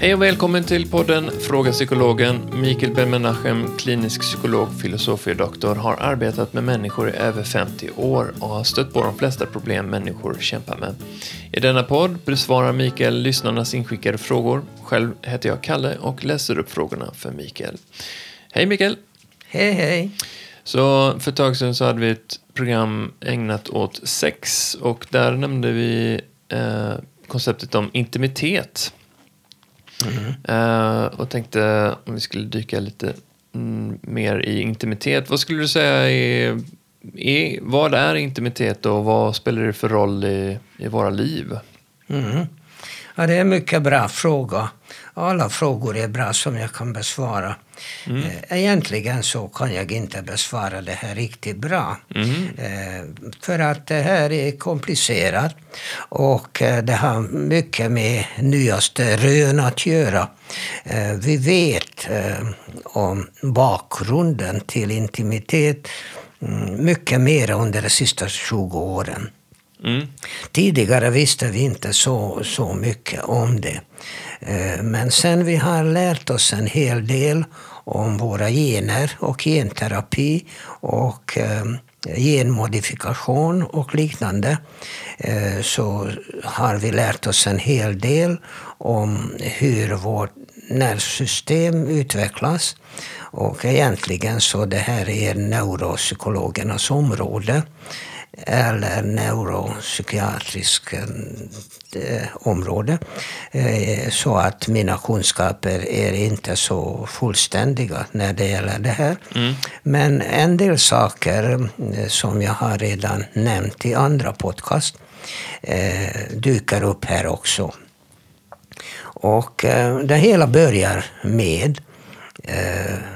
Hej och välkommen till podden Fråga Psykologen. Mikael Ben-Menachem, klinisk psykolog, filosofie-doktor, har arbetat med människor i över 50 år och har stött på de flesta problem människor kämpar med. I denna podd besvarar Mikael lyssnarnas inskickade frågor. Själv heter jag Kalle och läser upp frågorna för Mikael. Hej Mikael! Hej, hej! Så för ett tag sedan så hade vi ett program ägnat åt sex och där nämnde vi eh, konceptet om intimitet. Eh, och tänkte om vi skulle dyka lite mm, mer i intimitet. Vad skulle du säga är, är, vad är intimitet och vad spelar det för roll i, i våra liv? Mm. Ja, det är en mycket bra fråga. Alla frågor är bra som jag kan besvara. Mm. Egentligen så kan jag inte besvara det här riktigt bra. Mm. För att det här är komplicerat och eh, det har mycket med nyaste rön att göra. Vi vet om bakgrunden till intimitet mm, mycket mer under de sista 20 åren. Mm. Tidigare visste vi inte så, så mycket om det. Eh, men sen vi har lärt oss en hel del om våra gener och genterapi och ehm, genmodifikation och liknande eh, så har vi lärt oss en hel del om hur vårt nervsystem utvecklas. Och egentligen så det här är neuropsykologernas område eller neuropsykiatrisk eh, område. Eh, så att mina kunskaper är inte så fullständiga när det gäller det här. Mm. Men en del saker eh, som jag har redan nämnt i andra podcast dyker upp här också. Och det hela börjar med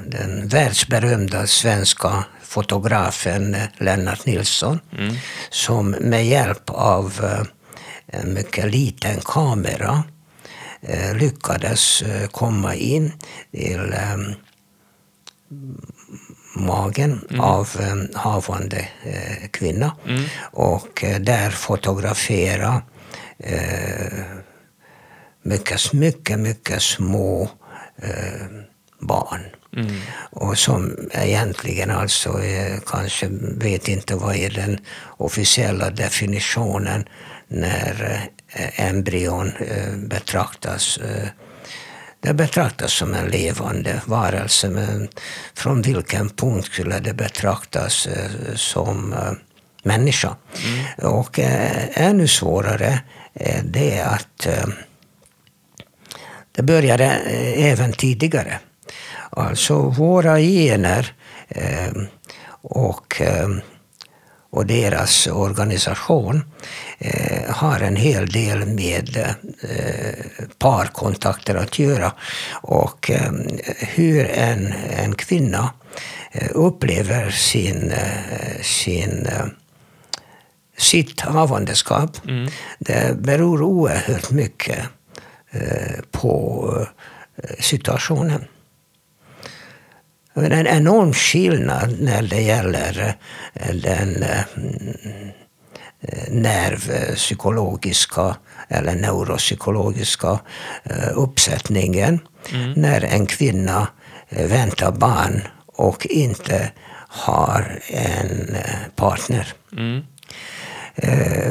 den världsberömda svenska fotografen Lennart Nilsson mm. som med hjälp av eh, en mycket liten kamera eh, lyckades eh, komma in till magen mm. av en havande kvinna mm. och där fotografera mycket, mycket, mycket små barn. Mm. Och som egentligen alltså eh, kanske vet inte vad är den officiella definitionen när eh, embryon eh, betraktas det betraktas som en levande varelse, men från vilken punkt skulle det betraktas som människa? Mm. Och ännu svårare är det att det började även tidigare. Alltså våra gener eh, och, eh, och deras organisation eh, har en hel del med eh, parkontakter att göra. Och eh, hur en, en kvinna eh, upplever sin, sin sitt havandeskap, mm. det beror oerhört mycket på situationen en enorm skillnad när det gäller eh, den eh, nervpsykologiska eller neuropsykologiska eh, uppsättningen mm. när en kvinna väntar barn och inte har en partner. Mm.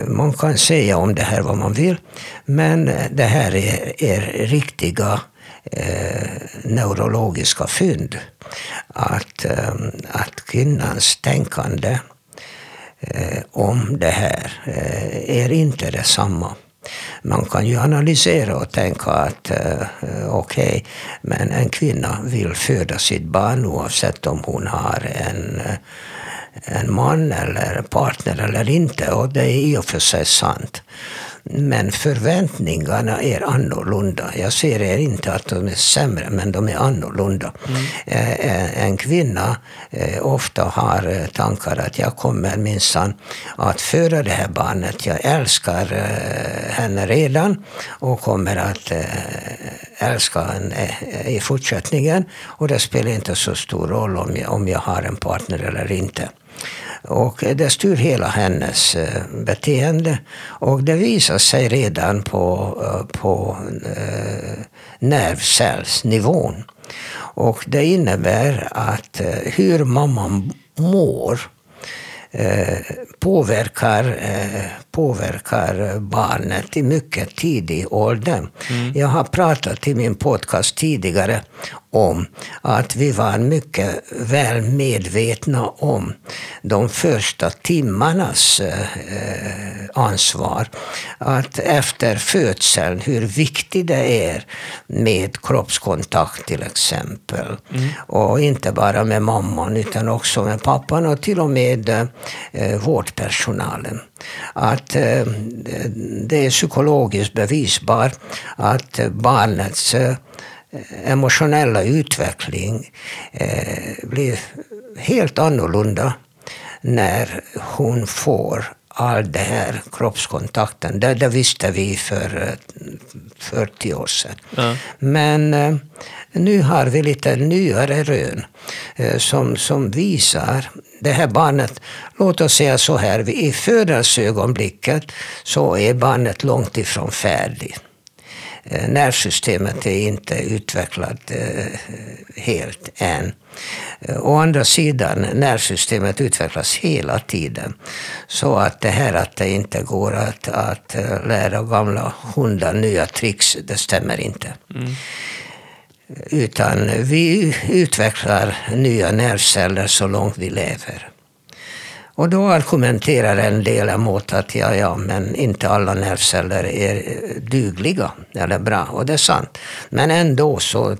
Man kan säga om det här vad man vill, men det här är, är riktiga eh, neurologiska fynd. Att, eh, att kvinnans tänkande eh, om det här eh, är inte detsamma. Man kan ju analysera och tänka att eh, okej, okay, men en kvinna vill föda sitt barn oavsett om hon har en en man eller partner eller inte och det är i och för sig sant. Men förväntningarna är annorlunda. Jag ser inte att de är sämre, men de är annorlunda. Mm. Eh, en kvinna eh, ofta har eh, tankar att jag kommer minsann att föda det här barnet. Jag älskar henne redan och kommer att älska henne i fortsättningen. Och det spelar inte så stor roll om jag, om jag har en partner eller inte. Och det styr hela hennes eh, beteende. Och det visar sig redan på, eh, på eh, nervcellsnivån. Och det innebär att hur mamman mår påverkar, påverkar barnet i mycket tidig ålder. Mm. Jag har pratat i min podcast tidigare om att vi var mycket väl medvetna om de första timmarnas eh, ansvar. Att efter födseln, hur viktigt det är med kroppskontakt till exempel. Mm. Och inte bara med mamman utan också med pappan och till och med eh, vårdpersonalen. Att eh, det är psykologiskt bevisbart att barnets eh, emotionella utveckling eh, blir helt annorlunda när hon får all den här kroppskontakten. Det, det visste vi för 40 eh, år sedan. Ja. Men eh, nu har vi lite nyare rön eh, som, som visar det här barnet, låt oss säga så här, i födelseögonblicket så är barnet långt ifrån färdigt. Eh, nervsystemet är inte utvecklat eh, helt än. Eh, å andra sidan, nervsystemet utvecklas hela tiden. Så att det här att det inte går att, att lära gamla hundar nya tricks, det stämmer inte. Mm. Utan vi utvecklar nya nervceller så långt vi lever. Och då argumenterar en del emot att ja, ja, men inte alla nervceller är dugliga eller bra. Och det är sant. Men ändå så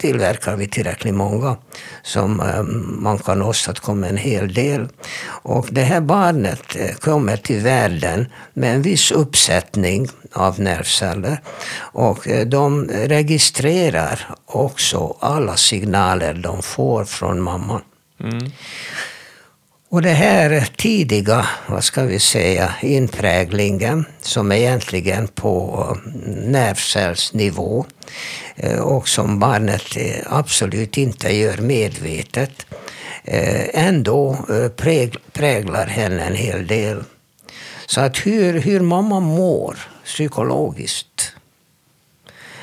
tillverkar vi tillräckligt många som eh, man kan åstadkomma en hel del. Och det här barnet eh, kommer till världen med en viss uppsättning av nervceller. Och eh, de registrerar också alla signaler de får från mamman. Mm. Och det här tidiga, vad ska vi säga, inpräglingen som är egentligen på eh, nervcellsnivå eh, och som barnet eh, absolut inte gör medvetet, ändå präglar henne en hel del. Så att hur, hur mamma mår psykologiskt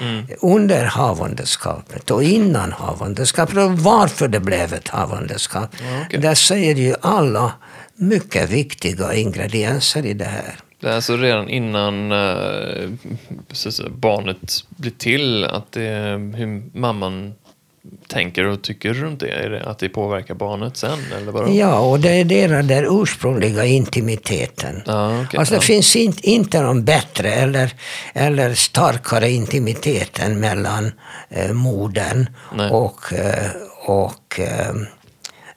Mm. under havandeskapet och innan havandeskapet och varför det blev ett havandeskap. okay. Där säger ju alla mycket viktiga ingredienser i det här. Det är alltså redan innan äh, barnet blir till, att det hur mamman tänker och tycker runt det? Är det att det påverkar barnet sen? Eller bara? Ja, och det är deras där ursprungliga intimiteten. Ah, okay, alltså det finns in, inte någon bättre eller, eller starkare intimitet än mellan eh, modern Nej. och, eh, och eh,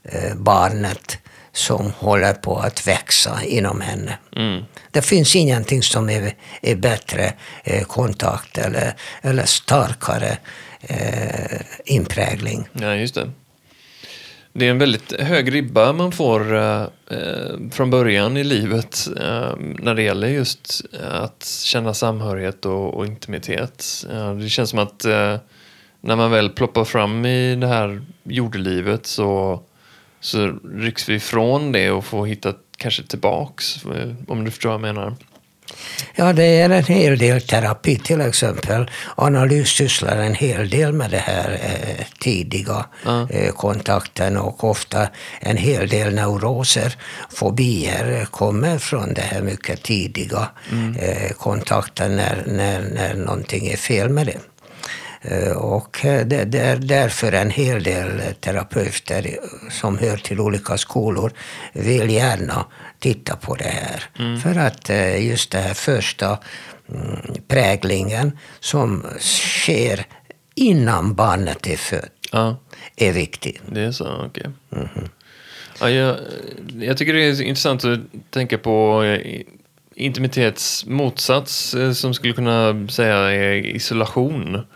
eh, barnet som håller på att växa inom henne. Mm. Det finns ingenting som är, är bättre eh, kontakt eller, eller starkare eh, inprägling. Ja, just det. Det är en väldigt hög ribba man får eh, eh från början i livet eh, när det gäller just eh, att känna samhörighet och, och intimitet. Eh, det känns som att eh, när man väl ploppar fram i det här jordelivet så, så rycks vi ifrån det och får hitta kanske tillbaks, eh, om du förstår vad jag menar. Ja, det är en hel del terapi till exempel. Analys sysslar en hel del med det här eh, tidiga mm. eh, kontakten och ofta en hel del neuroser, fobier kommer från det här mycket tidiga mm. eh, kontakten när, när, när någonting är fel med det. Eh, och eh, det är därför en hel del terapeuter som hör till olika skolor vill gärna titta på det här. Mm. För att eh, just den här första mm, präglingen som sker innan barnet är fött ja. är viktig. Det är så, okej. Okay. Mm. Ja, jag, jag, tycker det är intressant att tänka på intimitets motsats som skulle kunna säga är isolation.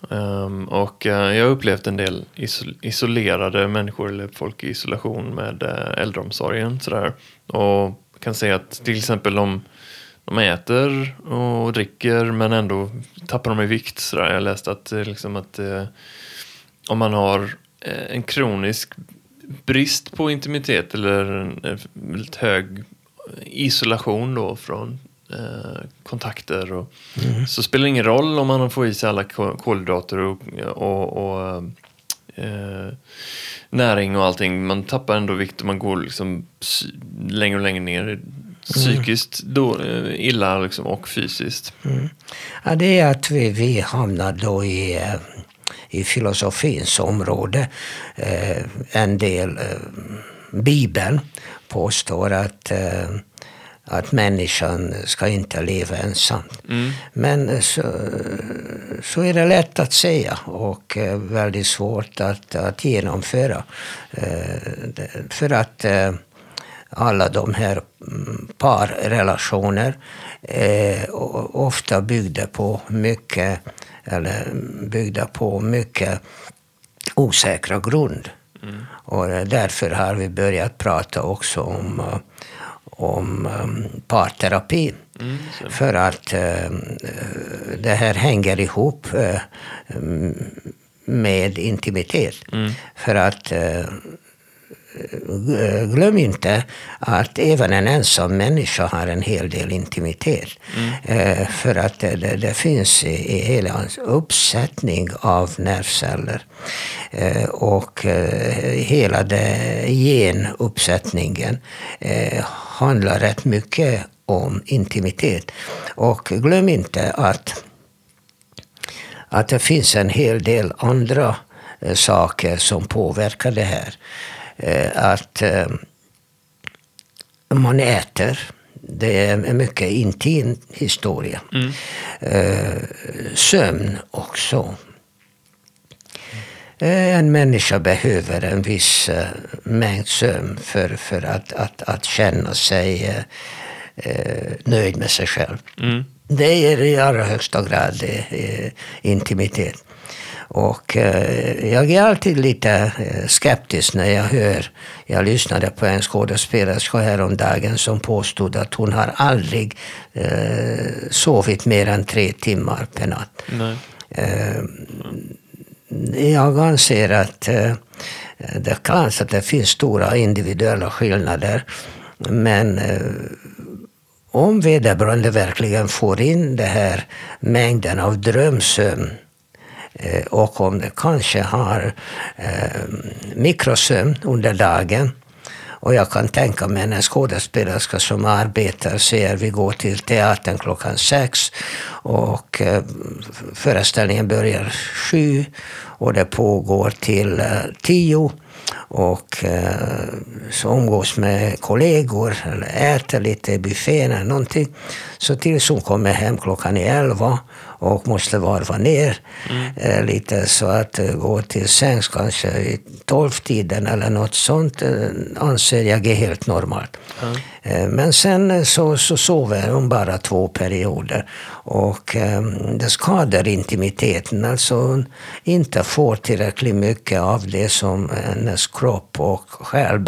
Um, och uh, jag har upplevt en del isol isolerade människor eller folk i isolation med uh, äldreomsorgen. Sådär. Och kan säga att till exempel om de äter och dricker men ändå tappar de i vikt. Sådär. Jag läste att, eh, liksom att uh, om man har en kronisk brist på intimitet eller en en väldigt hög isolation då från eh, kontakter. Och, Så spelar det ingen roll om man får i sig alla ko- kolhydrater och, och, och eh, näring och allting. Man tappar ändå vikt och man går liksom längre och längre ner. Psykiskt då, eh, illa liksom, och fysiskt. Ja, det är att vi, vi hamnar då i, eh, i filosofins område. Eh, En del, eh, Bibeln påstår att, eh, att människan ska inte leva ensam. Men så, så är det lätt att säga och eh, väldigt svårt att, att genomföra. Eh, För att eh, alla de här mm, parrelationer är ofta byggda på mycket, eller byggda på mycket osäkra grund. Och därför har vi börjat prata också om, eh, om eh, parterapi. För att eh, det här hänger ihop eh, med intimitet. För att eh, glöm inte att även en ensam människa har en hel del intimitet. Eh, För att det, det, det finns i, i hela hans uppsättning av nervceller. Eh, Och eh, hela det genuppsättningen handlar rätt mycket om intimitet. Och glöm inte att att det finns en hel del andra saker som påverkar det här. Eh, att eh, man äter, det är en mycket intim historia. Eh, sömn också. En människa behöver en viss mängd sömn för, för att, att, att känna sig nöjd med sig själv. Det är i allra högsta grad intimitet. Och eh, jag är alltid lite eh, skeptisk när jag hör, jag lyssnade på en skådespelerska häromdagen som påstod att hon har aldrig eh, sovit mer än tre timmar per natt. Eh, jag anser att det är klart att det finns stora individuella skillnader. Men om vederbörande verkligen får in den här mängden av drömsömn Eh, och om det kanske har eh, mikrosömn under dagen och jag kan tänka mig en skådespelerska som arbetar, säger vi går till teatern klockan sex och eh, föreställningen börjar sju och det pågår till tio. Och så umgås med kollegor eller äter lite i buffén eller någonting. Så tills hon kommer hem klockan elva och måste varva ner eh, lite så att eh, gå till sängs kanske i tolvtiden eller något sånt eh, anser jag är helt normalt. Eh, Men sen så, så sover hon bara två perioder och eh, det skadar intimiteten. Alltså hon inte får tillräckligt mycket av det som hennes kropp och själ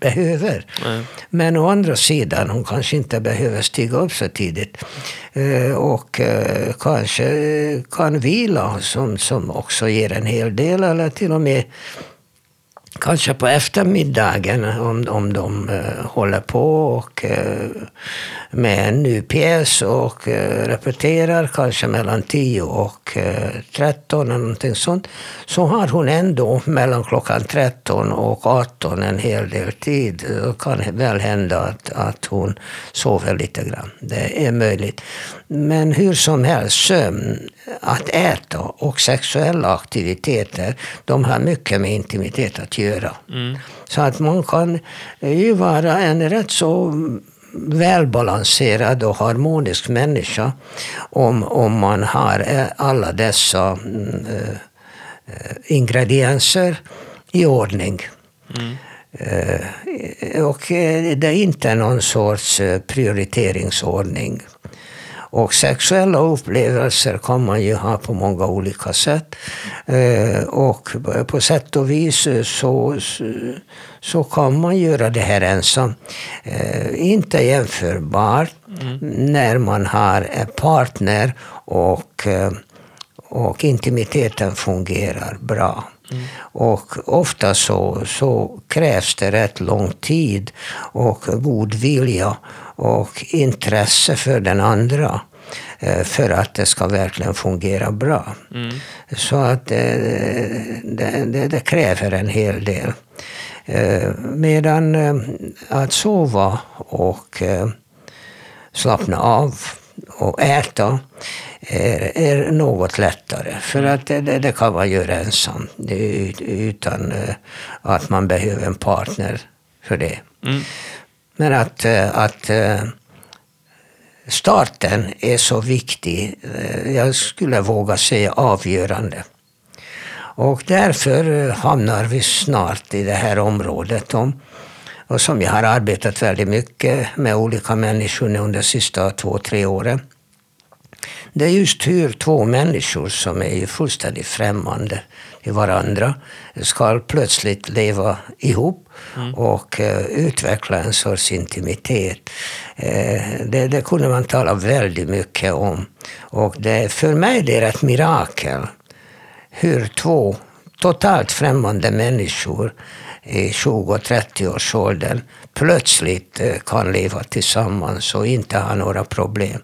be- behöver. Men å andra sidan, hon kanske inte behöver stiga upp så tidigt. Eh, och eh, kanske kan vila, som, som också ger en hel del, eller till och med Kanske på eftermiddagen om, om de uh, håller på och, uh, med en ny pjäs och uh, repeterar kanske mellan 10 och eh, 13 eller någonting sånt. Så har hon ändå mellan klockan 13 och 18 en hel del tid. Det kan väl hända att, att hon sover lite grann. Det är möjligt. Men hur som helst, sömn, att äta och sexuella aktiviteter, de har mycket med intimitet att göra. Så att man kan ju vara en rätt så välbalanserad och harmonisk människa om, om man har eh, alla dessa mm, eh, ingredienser i ordning. Eh, Och eh, det är inte någon sorts prioriteringsordning. Och sexuella upplevelser kan man ju ha på många olika sätt. Eh, Och på sätt och vis så, så kan man göra det här ensam. Eh, Inte jämförbart när man har en partner och, eh, och intimiteten fungerar bra. Och ofta så, så krävs det rätt lång tid och god vilja och intresse för den andra eh, för att det ska verkligen fungera bra. Så att det, det, det kräver en hel del. Eh, Medan eh, att sova och slappna av och äta är, är något lättare. För att det, det, kan man göra ensam utan eh, att man behöver en partner för det. Mm. Men att, eh, att eh, starten är så viktig, jag skulle våga säga avgörande. Och därför hamnar vi snart i det här området om, och som jag har arbetat väldigt mycket med olika människor nu under de sista två, tre åren. Det är just hur två människor som är fullständigt främmande till varandra ska plötsligt leva ihop och eh, utveckla en sorts intimitet. Eh, det, det kunde man tala väldigt mycket om. Och det, för mig det är ett mirakel hur två totalt främmande människor i 20 och 30-årsåldern plötsligt eh, kan leva tillsammans och inte ha några problem.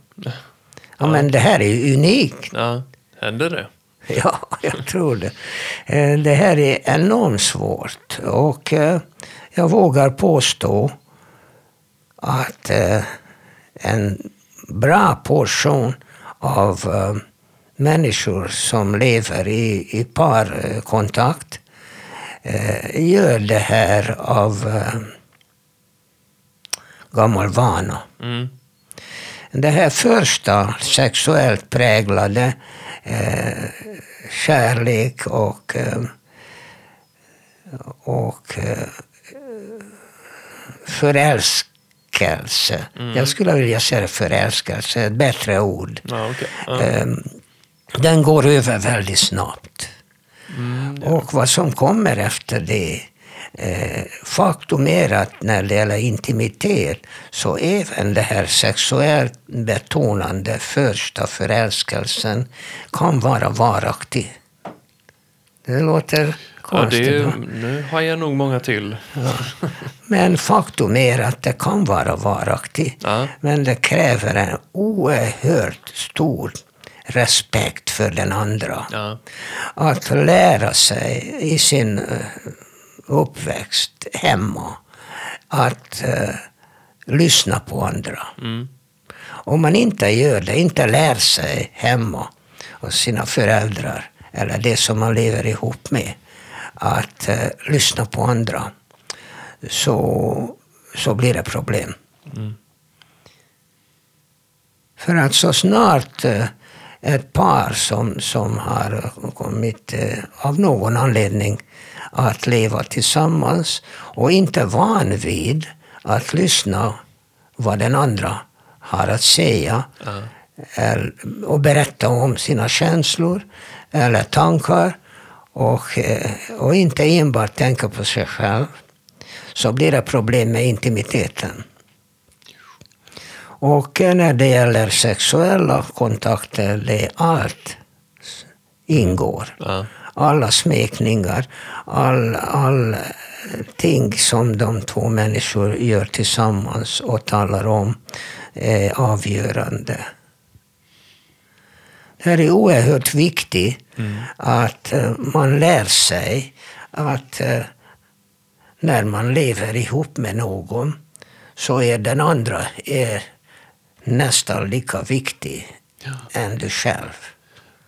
Ja, men det här är ju unikt. Ja, händer det? Ja, jag tror det. Eh, Det här är enormt svårt och eh, jag vågar påstå att eh, en bra portion av människor som lever i, i parkontakt gör det här av gammal vana. Mm. Det här första sexuellt präglade eh, kärlek och, eh, och eh, förälskelse. Jag skulle vilja säga förälskelse, ett bättre ord. Ja, okej. Ja. Ehm, den går över väldigt snabbt. Och vad som kommer efter det, eh, faktum är att när det gäller intimitet så även det här sexuellt betonande första förälskelsen kan vara varaktig. Det låter Ja, konstigt. det är, va? nu har jag nog många till. Men faktum är att det kan vara varaktigt. Ja. Men det kräver en oerhört stor respekt för den andra. Ja. Att lära sig i sin eh, uppväxt hemma att eh, lyssna på andra. Mm. Om man inte gör det, inte lär sig hemma hos sina föräldrar eller det som man lever ihop med, att eh, lyssna på andra, så, så blir det problem. För att så snart eh, ett par som, som har kommit eh, av någon anledning att leva tillsammans och inte van vid att lyssna vad den andra har att säga eller- och berätta om sina känslor eller tankar och, eh, och inte enbart tänka på sig själv så blir det problem med intimiteten. Och eh, när det gäller sexuella kontakter, det är allt ingår. Ja. Alla smekningar, all, all ting som de två människor gör tillsammans och talar om är avgörande. Det här är oerhört viktigt att eh, man lär sig att eh, när man lever ihop med någon så är den andra är nästan lika viktig än du själv.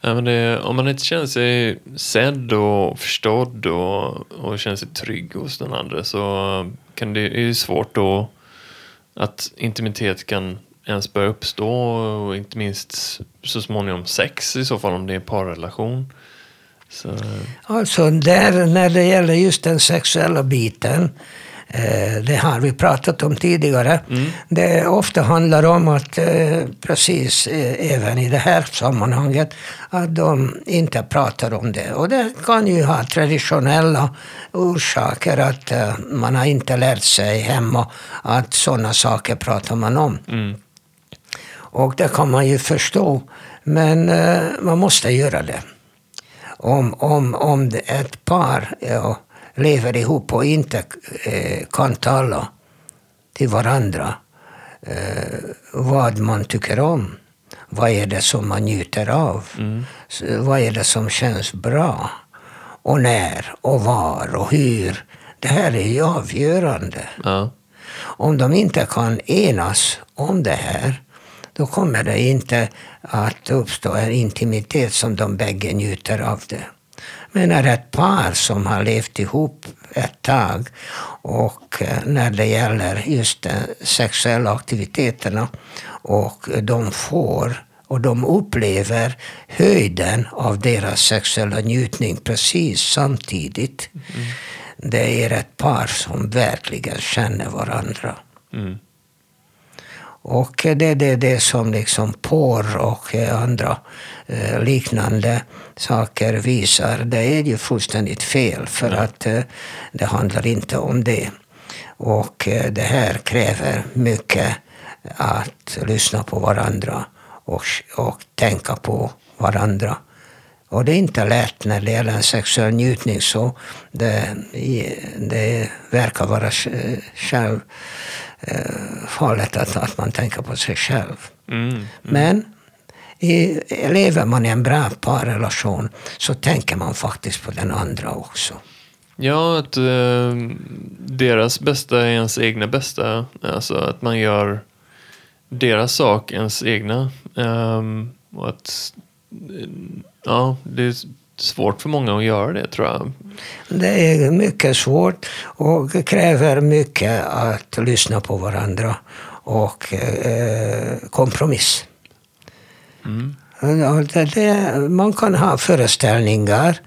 Ja, men det, om man inte känner sig sedd och förstådd och, och känner sig trygg hos den andra så kan det, det är ju svårt då att intimitet kan ens börja uppstå och inte minst så småningom sex i så fall om det är en parrelation. Så, Alltså där, när det gäller just den sexuella biten, det har vi pratat om tidigare. Det ofta handlar om att, eh, precis eh, även i det här sammanhanget, att de inte pratar om det. Och det kan ju ha traditionella orsaker, att eh, man har inte lärt sig hemma att sådana saker pratar man om. mm, Och det kan man ju förstå, men eh, man måste göra det. om, om, om ett par ja, lever ihop och inte eh, kan tala till varandra eh, vad man tycker om. Vad är det som man njuter av? Mm. Vad är det som känns bra? Och när och var och hur. Det här är ju avgörande. Ja. Om de inte kan enas om det här, då kommer det inte att uppstå en intimitet som de bägge njuter av det. Men när ett par som har levt ihop ett tag och eh, när det gäller just de sexuella aktiviteterna och de får och de upplever höjden av deras sexuella njutning precis samtidigt. Mm. Det är ett par som verkligen känner varandra. Mm. Och det är det, det som liksom porr och andra eh, liknande saker visar. Det är ju fullständigt fel för ja. att eh, det handlar inte om det. Och eh, det här kräver mycket att lyssna på varandra och, och tänka på varandra. Och det är inte lätt när det gäller en sexuell njutning så det, det verkar vara själv farligt att, att man tänker på sig själv. Mm, mm. Men i, lever man i en bra parrelation så tänker man faktiskt på den andra också. Ja, att eh, deras bästa är ens egna bästa. Alltså att man gör deras sak ens egna. Um, och att, ja, det svårt för många att göra det tror jag. Det är mycket svårt och kräver mycket att lyssna på varandra och eh, kompromiss. Mm. Det, det, man kan ha föreställningar.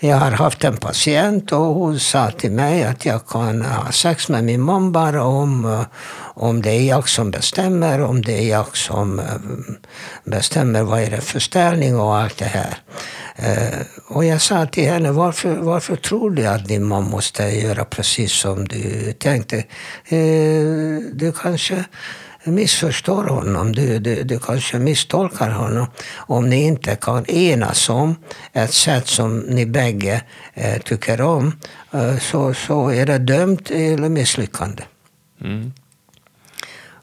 Jag har haft en patient och hon sa till mig att jag kan ha sex med min man bara om, eh, om det är jag som bestämmer, om det är jag som eh, bestämmer vad är det för ställning och allt det här. Eh, och jag sa till henne, varför, varför tror du att din man måste göra precis som du tänkte? Du kanske missförstår honom, du, du, du kanske misstolkar honom. Om ni inte kan enas om ett sätt som ni bägge eh, tycker om, eh, så, så är det dömt till misslyckande. Mm.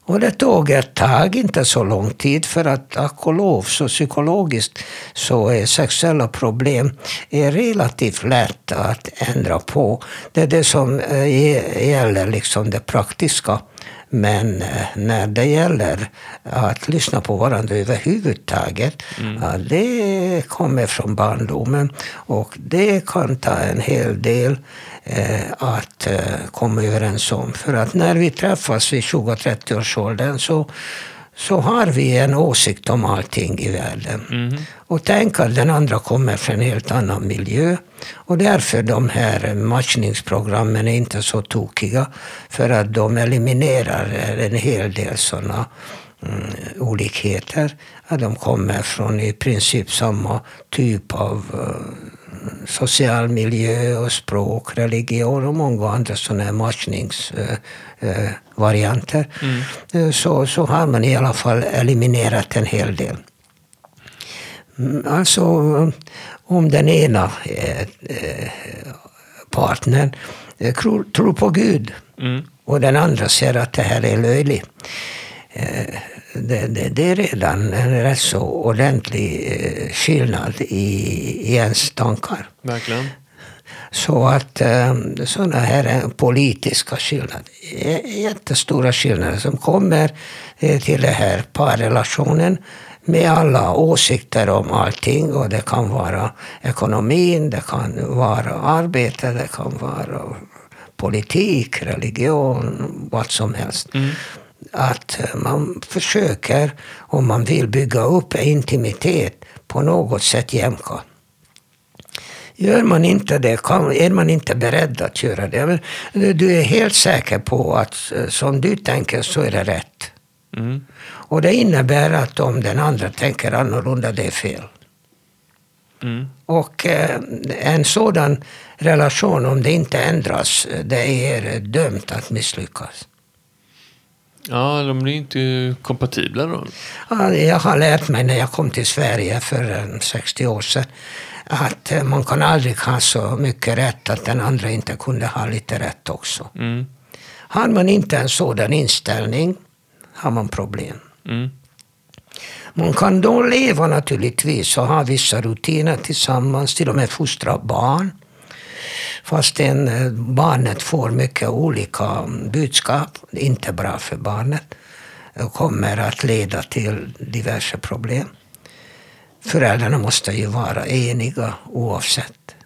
Och det tog ett tag, inte så lång tid, för att tack och lov så psykologiskt så är sexuella problem är relativt lätt att ändra på. Det är det som eh, gäller liksom det praktiska. Men eh, när det gäller att lyssna på varandra överhuvudtaget, mm. ja, det kommer från barndomen och det kan ta en hel del eh, att eh, komma överens om. För att när vi träffas vid 20-30-årsåldern så så har vi en åsikt om allting i världen. Mm. Och tänk att den andra kommer från en helt annan miljö. Och därför de här matchningsprogrammen är inte så tokiga. För att de eliminerar en hel del sådana mm, olikheter. Att de kommer från i princip samma typ av uh, social miljö och språk, religion och många andra sådana matchningsvarianter. Mm. Eh, så, så har man i alla fall eliminerat en hel del. Mm, alltså om den ena eh, partnern tror på Gud mm. och den andra ser att det här är löjligt det, det, det, är redan en rätt så ordentlig eh, skillnad i, i ens tankar. Verkligen. Så att eh, sådana här politiska skillnader, jättestora skillnader som kommer eh, till den här parrelationen med alla åsikter om allting. Och det kan vara ekonomin, det kan vara arbete, det kan vara politik, religion, vad som helst. Mm att man försöker, om man vill bygga upp intimitet, på något sätt jämka. Gör man inte det, kan, är man inte beredd att göra det, du är helt säker på att som du tänker så är det rätt. Mm. Och det innebär att om den andra tänker annorlunda, det är fel. Mm. Och eh, en sådan relation, om det inte ändras, det är dömt att misslyckas. Ja, de blir inte kompatibla då? Ja, jag har lärt mig när jag kom till Sverige för 60 år sedan att eh, man kan aldrig ha så mycket rätt att den andra inte kunde ha lite rätt också. Mm. Har man inte en sådan inställning har man problem. Mm. Man kan då leva naturligtvis och ha vissa rutiner tillsammans, till och med fostra barn. Fastän eh, barnet får mycket olika budskap, inte bra för barnet, kommer att leda till diverse problem. Föräldrarna måste ju vara eniga oavsett.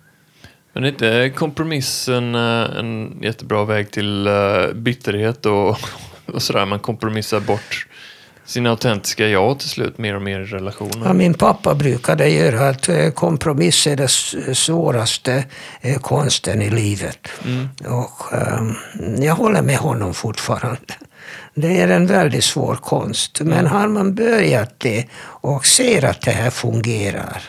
Men är inte kompromissen eh, en jättebra väg till eh, bitterhet och, och sådär? Man kompromissar bort sin autentiska jag till slut mer och mer i relationer. Ja, min pappa brukade göra att eh, kompromiss är den svåraste eh, konsten i livet. Och, ehm, jag håller med honom fortfarande. Det är en väldigt svår konst. Men har man börjat det och ser att det här fungerar,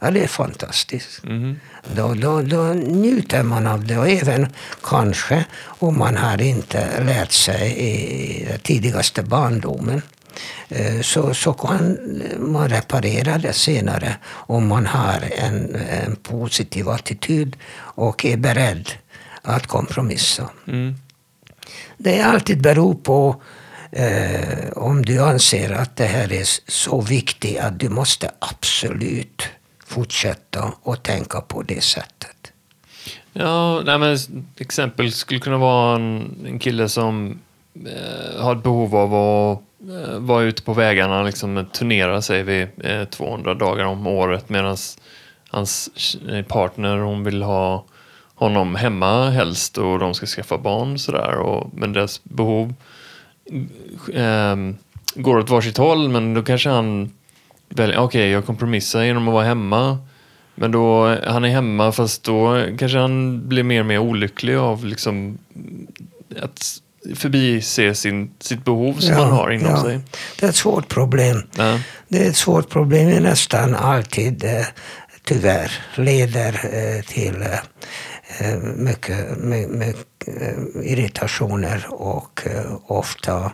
ja, det är fantastiskt. Mhm. Då, då, då njuter man av det. Och även kanske om man har inte lärt sig i den tidigaste barndomen eh, så, så kan man reparera det senare om man har en, en positiv attityd och är beredd att kompromissa. Mm. Det alltid beror på eh, om du anser att det här är så viktigt att du måste absolut fortsätta och tänka på det sättet. Ja, nej men exempel skulle kunna vara en, en kille som eh, har ett behov av att eh, vara ute på vägarna, liksom turnera sig vi, eh, 200 dagar om året medan hans partner hon vill ha honom hemma helst och de ska skaffa barn sådär. Och, men deras behov eh, går åt varsitt håll men då kanske han okej jag kompromissar genom att vara hemma men då, han är hemma fast då kanske han blir mer och mer olycklig av liksom att förbise sin, sitt behov som han har inom ja. sig. Det är ett svårt problem. Ja. Det är ett svårt problem som nästan alltid eh, tyvärr leder eh, till eh, eh, mycket, my, irritationer och ofta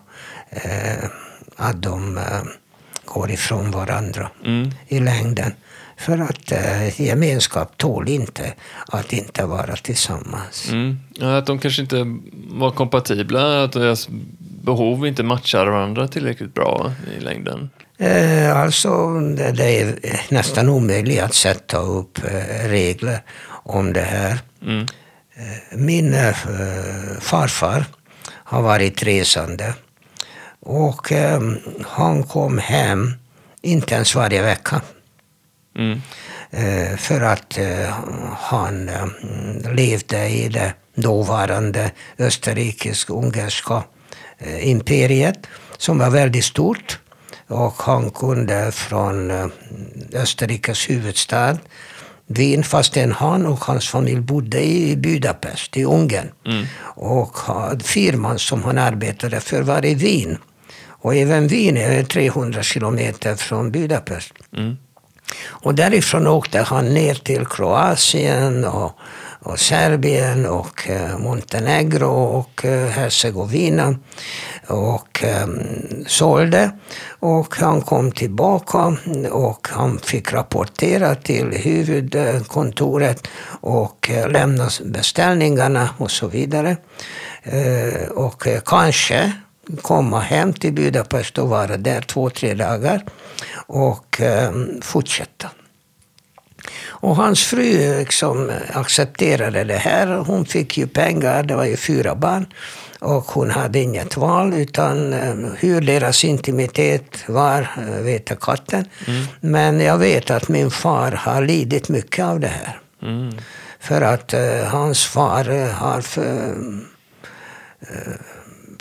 att de går ifrån varandra Mm. i längden. För att eh, gemenskap tål inte att inte vara tillsammans. Mm. Ja, att de kanske inte var kompatibla, att deras behov inte matchar varandra tillräckligt bra i längden. Eh, alltså, det, det är nästan omöjligt att sätta upp eh, regler om det här. Mm. Eh, min eh, farfar har varit resande och eh, han kom hem inte ens varje vecka. Mm. Eh, för att eh, han eh, levde i det dåvarande österrikisk-ungerska eh, imperiet som var väldigt stort. Och han kunde från eh, Österrikes huvudstad Wien, fastän han och hans familj bodde i Budapest, i Ungern. Mm. Och firman som han arbetade för var i Wien. Och även Wien är 300 kilometer från Budapest. Mm. Och därifrån åkte han ner till Kroatien och, och Serbien och eh, Montenegro och eh, Herzegovina och eh, sålde. Och han kom tillbaka och han fick rapportera till huvudkontoret och eh, lämna beställningarna och så vidare. Eh, och eh, kanske komma hem till Budapest och vara där två, tre dagar och eh, fortsätta. Och hans fru liksom accepterade det här. Hon fick ju pengar, det var ju fyra barn. Och hon hade inget val, utan eh, hur deras intimitet var eh, vet katten. Men jag vet att min far har lidit mycket av det här. Mm. För att eh, hans far eh, har för, eh,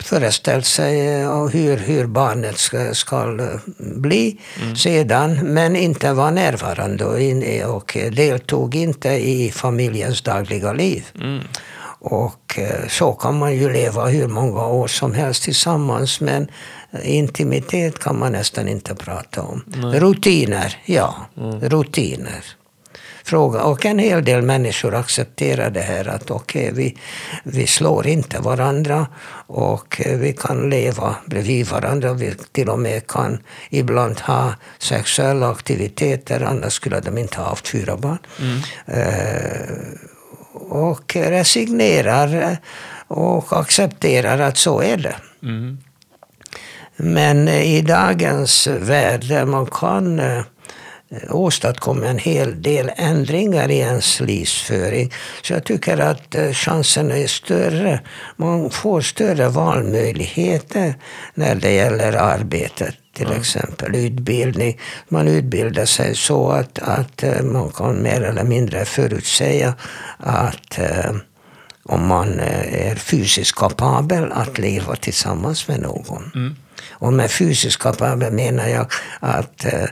föreställt sig eh, hur, hur barnet ska, ska eh, bli sedan, men inte var närvarande och, in, och eh, deltog inte i familjens dagliga liv. Mm. Och eh, så kan man ju leva hur många år som helst tillsammans, men intimitet kan man nästan inte prata om. Rutiner, ja. Rutiner. Fråga. Och en hel del människor accepterar det här att okej, okay, vi, vi slår inte varandra och vi kan leva bredvid varandra. Vi till och med kan ibland ha sexuella aktiviteter, annars skulle de inte ha haft fyra barn. Mm. Uh, och resignerar och accepterar att så är det. Mm. Men i dagens värld där man kan eh, åstadkomma en hel del ändringar i ens livsföring. Så jag tycker att eh, chanserna är större. Man får större valmöjligheter när det gäller arbetet. Till exempel utbildning. Man utbildar sig så att, att eh, man kan mer eller mindre förutsäga att om man är fysiskt kapabel att leva tillsammans med någon. Mm. Och med fysiskt kapabel menar jag att eh,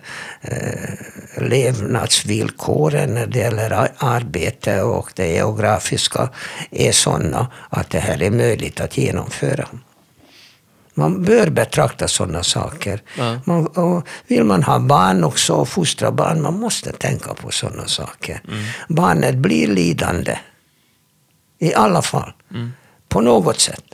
levnadsvillkoren när det gäller arbete och det geografiska är sådana att det här är möjligt att genomföra. Man bör betrakta sådana saker. Ja. Man, vill man ha barn också och fostra barn, man måste tänka på sådana saker. Mm. Barnet blir lidande. I alla fall. Mm. På något sätt.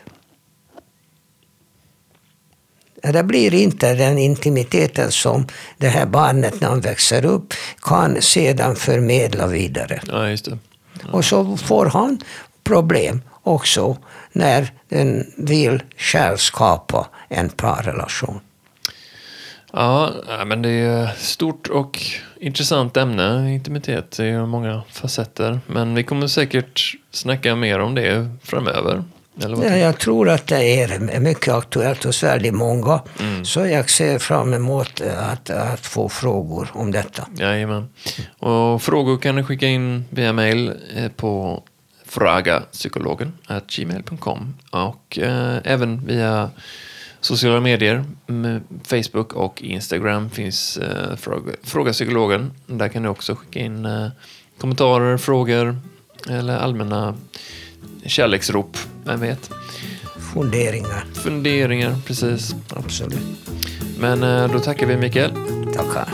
Det blir inte den intimiteten som det här barnet när han växer upp kan sedan förmedla vidare. Ja, just det. Ja. Och så får han problem också när den vill själv skapa en parrelation. Ja, men det är ett stort och intressant ämne, intimitet. Det är många facetter. Men vi kommer säkert snacka mer om det framöver. Ja, jag tror att det är mycket aktuellt hos väldigt många. Mm. Så jag ser fram emot att, att få frågor om detta. Jajamän. Och frågor kan ni skicka in via mail eh, på fragapsykologen gmail.com och eh, även via sociala medier. Facebook och Instagram finns eh, fråga, fråga psykologen. Där kan ni också skicka in eh, kommentarer, frågor eller allmänna kärleksrop, vem vet? Funderingar. Funderingar, precis. Absolut. Men eh, då tackar vi Mikael. Tackar.